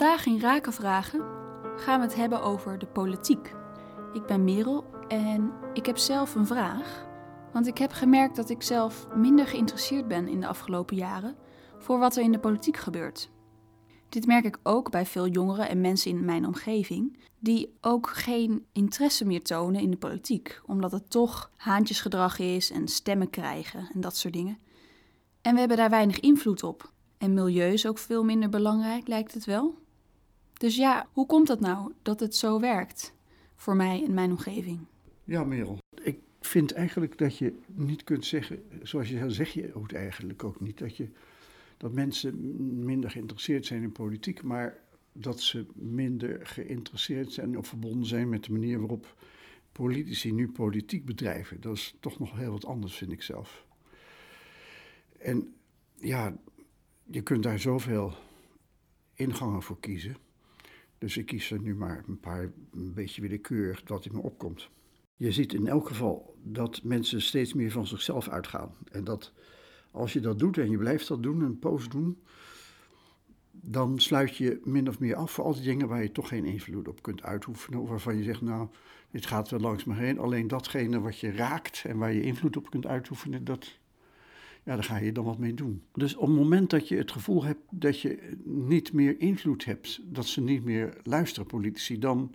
geen raken vragen, gaan we het hebben over de politiek. Ik ben Merel en ik heb zelf een vraag. Want ik heb gemerkt dat ik zelf minder geïnteresseerd ben in de afgelopen jaren voor wat er in de politiek gebeurt. Dit merk ik ook bij veel jongeren en mensen in mijn omgeving, die ook geen interesse meer tonen in de politiek, omdat het toch haantjesgedrag is en stemmen krijgen en dat soort dingen. En we hebben daar weinig invloed op. En milieu is ook veel minder belangrijk, lijkt het wel. Dus ja, hoe komt dat nou dat het zo werkt voor mij en mijn omgeving? Ja, Merel. Ik vind eigenlijk dat je niet kunt zeggen, zoals je zeg je ook eigenlijk ook niet, dat, je, dat mensen minder geïnteresseerd zijn in politiek, maar dat ze minder geïnteresseerd zijn of verbonden zijn met de manier waarop politici nu politiek bedrijven. Dat is toch nog heel wat anders, vind ik zelf. En ja, je kunt daar zoveel ingangen voor kiezen. Dus ik kies er nu maar een paar, een beetje willekeurig dat in me opkomt. Je ziet in elk geval dat mensen steeds meer van zichzelf uitgaan. En dat als je dat doet en je blijft dat doen, een post doen, dan sluit je min of meer af voor al die dingen waar je toch geen invloed op kunt uitoefenen. Of waarvan je zegt, nou, dit gaat wel langs me heen. Alleen datgene wat je raakt en waar je invloed op kunt uitoefenen, dat, ja, daar ga je dan wat mee doen. Dus op het moment dat je het gevoel hebt dat je niet meer invloed hebt, dat ze niet meer luisteren, politici, dan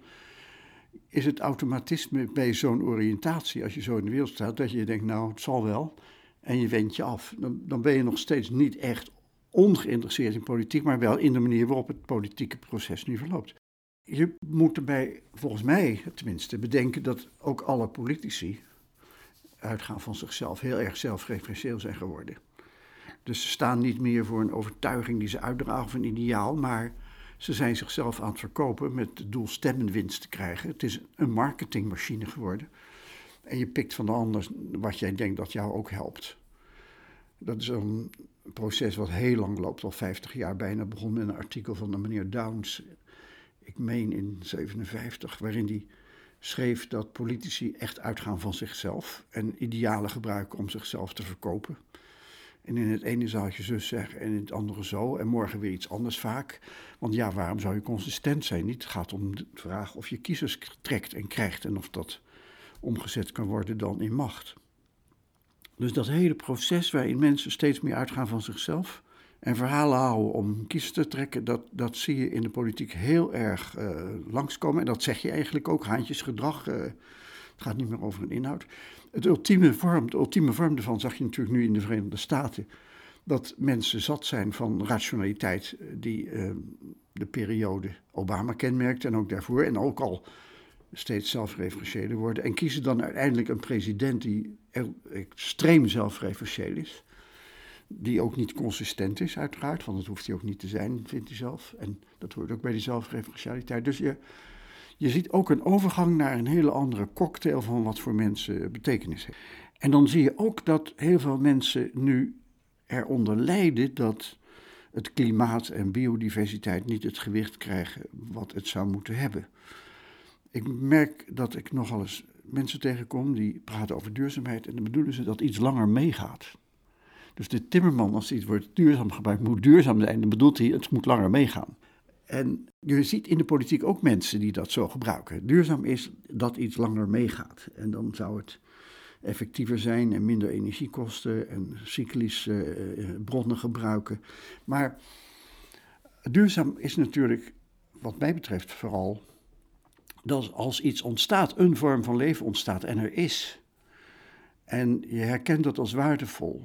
is het automatisme bij zo'n oriëntatie, als je zo in de wereld staat, dat je denkt, nou, het zal wel, en je wendt je af. Dan, dan ben je nog steeds niet echt ongeïnteresseerd in politiek, maar wel in de manier waarop het politieke proces nu verloopt. Je moet erbij, volgens mij tenminste, bedenken dat ook alle politici, uitgaan van zichzelf, heel erg zelfreferentieel zijn geworden. Dus ze staan niet meer voor een overtuiging die ze uitdragen of een ideaal, maar ze zijn zichzelf aan het verkopen met het doel stemmenwinst te krijgen. Het is een marketingmachine geworden. En je pikt van de ander wat jij denkt dat jou ook helpt. Dat is een proces wat heel lang loopt, al 50 jaar bijna. Begon met een artikel van de meneer Downs, ik meen in 57, waarin hij schreef dat politici echt uitgaan van zichzelf en idealen gebruiken om zichzelf te verkopen. En in het ene zaaltje zus zeggen en in het andere zo. En morgen weer iets anders vaak. Want ja, waarom zou je consistent zijn? Het gaat om de vraag of je kiezers trekt en krijgt. En of dat omgezet kan worden dan in macht. Dus dat hele proces waarin mensen steeds meer uitgaan van zichzelf en verhalen houden om kiezers te trekken, dat, dat zie je in de politiek heel erg uh, langskomen. En dat zeg je eigenlijk ook, haantjesgedrag. Uh, het gaat niet meer over een inhoud. Het ultieme vorm, de ultieme vorm daarvan zag je natuurlijk nu in de Verenigde Staten. Dat mensen zat zijn van rationaliteit eh, die uh, de periode Obama kenmerkte en ook daarvoor. En ook al steeds zelfreferentiëler worden. En kiezen dan uiteindelijk een president die extreem zelfreferentieel is die ook niet consistent is, uiteraard, want dat hoeft hij ook niet te zijn, vindt hij zelf. En dat hoort ook bij die zelfreferentialiteit. Dus je, je ziet ook een overgang naar een hele andere cocktail van wat voor mensen betekenis heeft. En dan zie je ook dat heel veel mensen nu eronder lijden dat het klimaat en biodiversiteit niet het gewicht krijgen wat het zou moeten hebben. Ik merk dat ik nogal eens mensen tegenkom die praten over duurzaamheid en dan bedoelen ze dat iets langer meegaat. Dus de timmerman, als het woord duurzaam gebruikt, moet duurzaam zijn. Dan bedoelt hij, het moet langer meegaan. En je ziet in de politiek ook mensen die dat zo gebruiken. Duurzaam is dat iets langer meegaat. En dan zou het effectiever zijn en minder energie kosten en cyclische uh, bronnen gebruiken. Maar duurzaam is natuurlijk, wat mij betreft, vooral dat als iets ontstaat, een vorm van leven ontstaat en er is. En je herkent dat als waardevol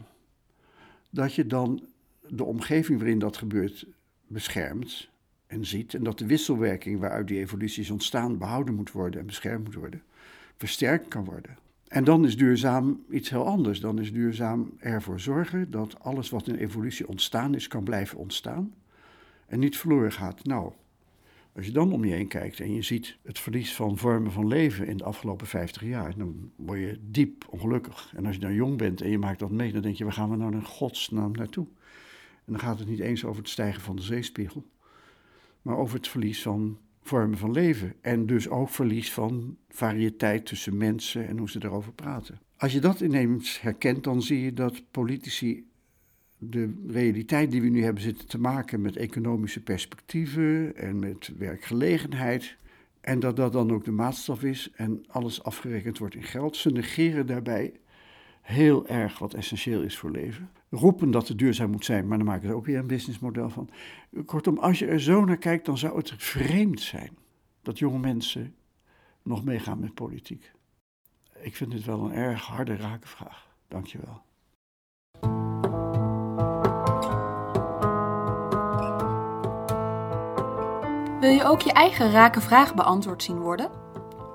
dat je dan de omgeving waarin dat gebeurt beschermt en ziet. En dat de wisselwerking waaruit die evoluties ontstaan behouden moet worden en beschermd moet worden, versterkt kan worden. En dan is duurzaam iets heel anders. Dan is duurzaam ervoor zorgen dat alles wat in evolutie ontstaan is, kan blijven ontstaan en niet verloren gaat. Nou, als je dan om je heen kijkt en je ziet het verlies van vormen van leven in de afgelopen 50 jaar, dan word je diep ongelukkig. En als je dan jong bent en je maakt dat mee, dan denk je, waar gaan we nou in godsnaam naartoe? En dan gaat het niet eens over het stijgen van de zeespiegel, maar over het verlies van vormen van leven. En dus ook verlies van variëteit tussen mensen en hoe ze erover praten. Als je dat ineens herkent, dan zie je dat politici de realiteit die we nu hebben zitten te maken met economische perspectieven en met werkgelegenheid. En dat dat dan ook de maatstaf is en alles afgerekend wordt in geld. Ze negeren daarbij heel erg wat essentieel is voor leven. Roepen dat het duurzaam moet zijn, maar dan maken ze ook weer een businessmodel van. Kortom, als je er zo naar kijkt, dan zou het vreemd zijn dat jonge mensen nog meegaan met politiek. Ik vind dit wel een erg harde rakenvraag. Dank Wil je ook je eigen rake vraag beantwoord zien worden?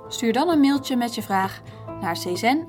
Stuur dan een mailtje met je vraag naar czen